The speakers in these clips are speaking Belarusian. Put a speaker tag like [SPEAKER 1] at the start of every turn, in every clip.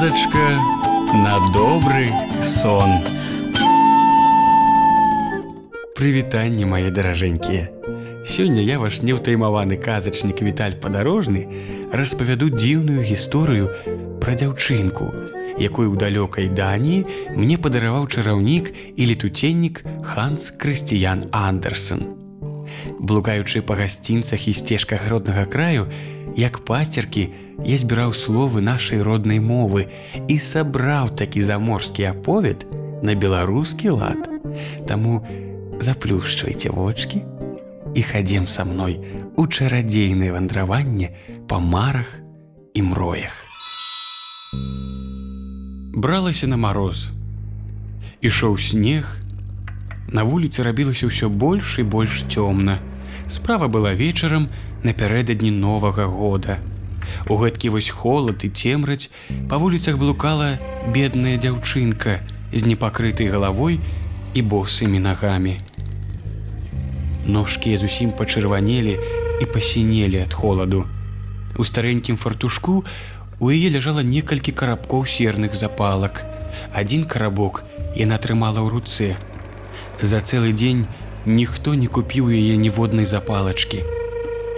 [SPEAKER 1] казачка на добры сон. Прывітанне мае даражэнькія. Сёння я ваш неўтаймаваны казачнік Віталь падарожны распавяду дзіўную гісторыю пра дзяўчынку, якую ў далёкай дані мне падараваў чараўнік і летуценнік Ханс Крысціян Андерсон. Блукаючы па гасцінцах і сцежках роднага краю, як пацеркі, я збіраў словы нашай роднай мовы і сабраў такі заморскі аповед на беларускі лад. Таму заплюшчвайце вочки і хадзем са мной у чарадзейнае вандраванне па марах і мроях. Бралася на мароз. Ішоў снег, На вуліцы рабілася ўсё больш і больш цёмна. Справа была вечарам напярэдадні новага года. У гэткі вось холад і цемраць па вуліцах блукала бедная дзяўчынка з непакрытай галавой і босымі нагамі. Ножкі зусім пачырванелі і пасінелі ад холаду. У старэнькім фартушку у яе ляжала некалькі карабкоў серных запалак. Адзін карабок яна трымала ў руцэ, За цэлы дзень ніхто не купіў яе ніводнай запалачкі.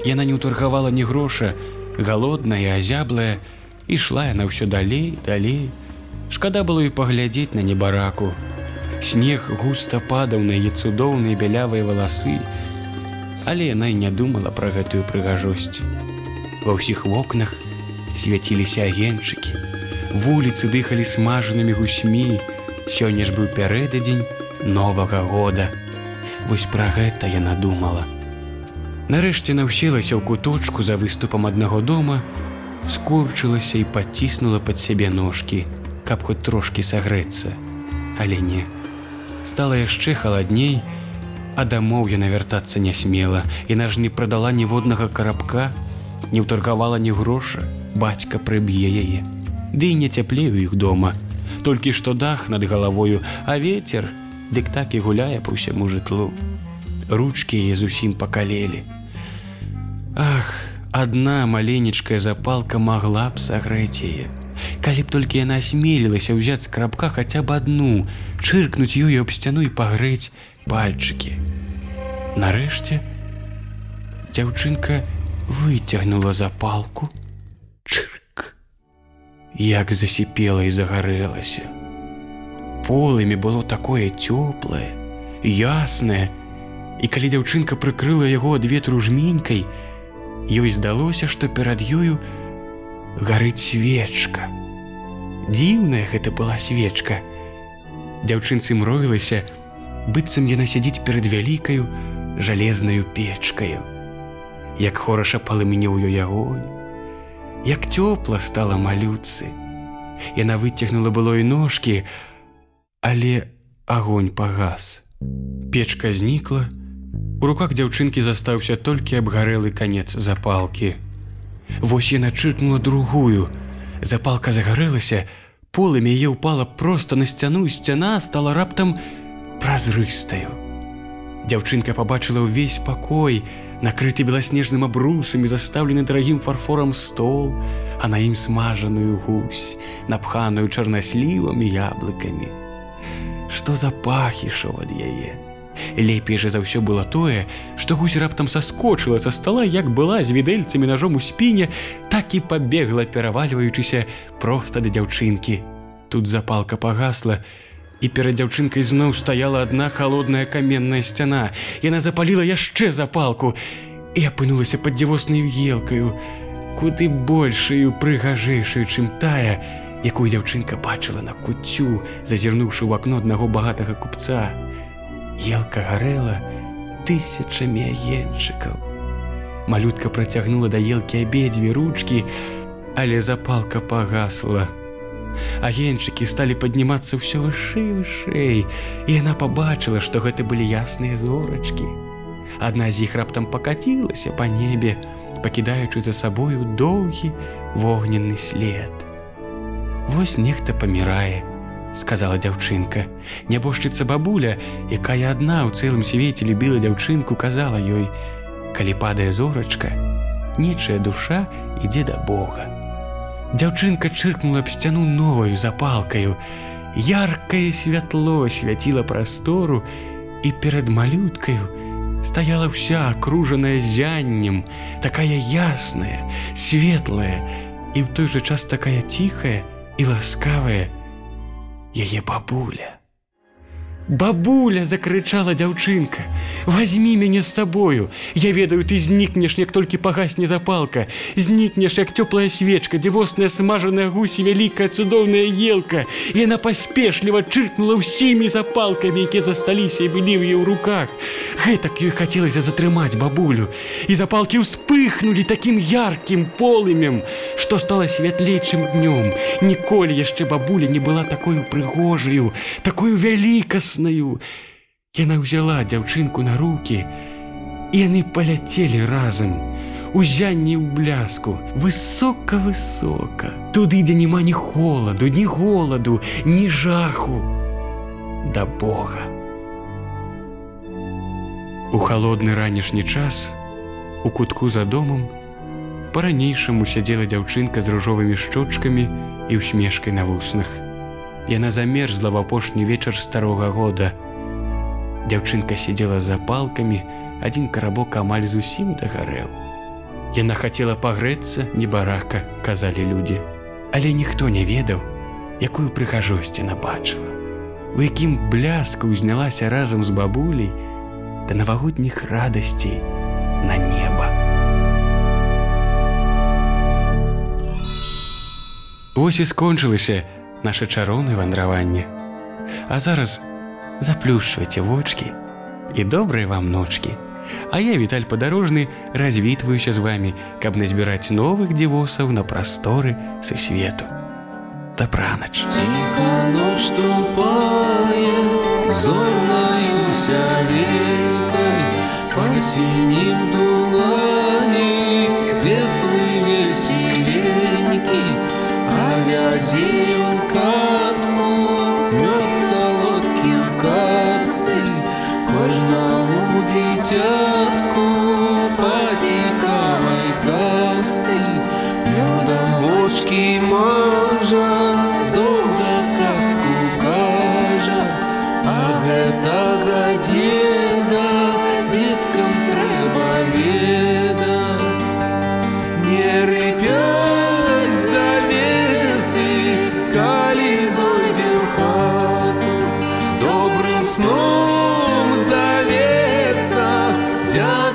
[SPEAKER 1] Яна не ўтаргавала ні гроша, галодная, азяблая, ішла яна ўсё далей, далей. Шкада было і паглядзець на небараку. Снег густа падаў на яе цудоўныя бялявыя валасы, Але яна і не думала пра гэтую прыгажосць. Ва ўсіх вокнах свяціліся агенчыкі. Вуліцы дыхалі смажанымі гусьмі, Сёння ж быў пярэдадзень, новага года. Вось пра гэта яна думала. Нарэшце наўселася ў куточку за выступам аднаго дома, скурчылася і паціснула пад сябе ножкі, каб хоць трошкі сагрэцца. Але не. Стала яшчэ халадней, а дамоў яна вяртацца не смела, і наж не прадала ніводнага карабка, не ўтаргавала ні гроша, бацька прыб'е яе. Ды і не цяплею іх дома, толькі што дах над галавою, а ветер, дык так і гуляе па ўсяму жытлу. Ручкі яе зусім пакалелі. Ах, адна маленечкая запалка магла б сагрэць яе. Калі б толькі яна асмелілася ўзяць з крабка хаця б адну, чыркнуць ёю аб сцяну і пагрэць пальчыкі. Нарэшце дзяўчынка выцягнула запалку, чырк, як засіпела і загарэлася полымі было такое цёплае, яснае. І калі дзяўчынка прыкрыла яго ад ветру жменькай, ёй здалося, што перад ёю гарыць свечка. Дзіўная гэта была свечка. Дзяўчынцы мроілася, быццам яна сядзіць перад вялікаю жалезнаю печкаю. Як хораша палымінеў ёй агонь, Як цёпла стала малюцы. Яна выцягнула было і ножкі, Але агонь пагас. Печка знікла. У руках дзяўчынкі застаўся толькі абгарэлы канец запалкі. Вось яна чыркнула другую. Запалка загарэлася, полымя яе ўпала проста на сцяну, сцяна стала раптам празрыстаю. Дзяўчынка пабачыла ўвесь пакой, накрыты беласнежным абрусамі, застаўлены дарагім фарфорам стол, а на ім смажаную гусь, напханую чарнаслівымі яблыкамі што за пах ішоў ад яе. Лепей жа за ўсё было тое, што гусь раптам саскочыла са стола, як была з відэльцамі ножом у спіне, так і пабегла, перавальваючыся проста да дзяўчынкі. Тут запалка пагасла, і перад дзяўчынкай зноў стаяла адна холодная каменная сцяна. Яна запаліла яшчэ запалку і апынулася пад дзівоснаю елкаю, куды большую прыгажэйшую, чым тая, якую дзяўчынка бачыла на куцю, зазірнуўшы ў акно аднаго багатага купца. Елка гарэла тысячамі агенчыкаў. Малютка працягнула да елкі абедзве ручкі, але запалка пагасла. Агенчыкі сталі паднімацца ўсё вышэй вышэй, і яна пабачыла, што гэта былі ясныя зорачкі. Адна з іх раптам пакацілася па небе, пакідаючы за сабою доўгі вогненны след. Вось нехта памірае, сказала дзяўчынка. Нябожчыца бабуля, якая адна ў цэлым свеце любіла дзяўчынку, казала ёй: « Калі падае зорачка, нечая душа ідзе да Бога. Дзяўчынка чыркнула аб сцяну новаю запалкаю. Яркае святло свяціла прастору, і перад малюткаю стаяла вся акружаная зяннем, такая ясная, светлая і ў той жа час такая ціхая і ласкавая яе бабуля. Бабуля закрычала дзяўчынка. Возьми мяне з сабою. Я ведаю, ты знікнеш, як толькі пагасне запалка. Знікнеш, як цёплая свечка, дзівосная смажаная гусі, вялікая цудоўная елка. Яна паспешліва чыркнула ўсімі запалкамі, якія засталіся і былі ў яе ў руках. Гэтак ёй хацелася затрымаць бабулю. І запалкі ўспыхнулі такім яркім полымем, што стала святлей, чым днём. Ніколі яшчэ бабуля не была такой прыгожаю, такую вялікасную радасную. Яна ўзяла дзяўчынку на руки, і яны паляцелі разам. Узянні ў бляску, высока-высока. Туды, дзе няма ні холаду, ні голаду, ні жаху. Да Бога. У халодны ранішні час у кутку за домам па-ранейшаму сядзела дзяўчынка з ружовымі шчочкамі і усмешкай на вуснах. Яна замерзла в апошні вечар старога года. Дзяўчынка сидзела за палкамі, адзін карабок амаль зусім дагарэў. Яна хацела пагрэцца небарака, казалі людзі. Але ніхто не ведаў, якую прыхажосць яна бачыла. У якім бляску ўзнялася разам з бабуляй да навагодніх радасцей на неба. Вось і скончылася, наше чароўнае вандраванне. А зараз заплюшвайце вочки і добрыя вам ночки. А я віталь падарожны развітваюся з вами, каб назбіраць новых дзівосаў на прасторы са свету. Да пранач
[SPEAKER 2] зорнаюся векай па сінім дунані теплы веселенькі а вязею засинає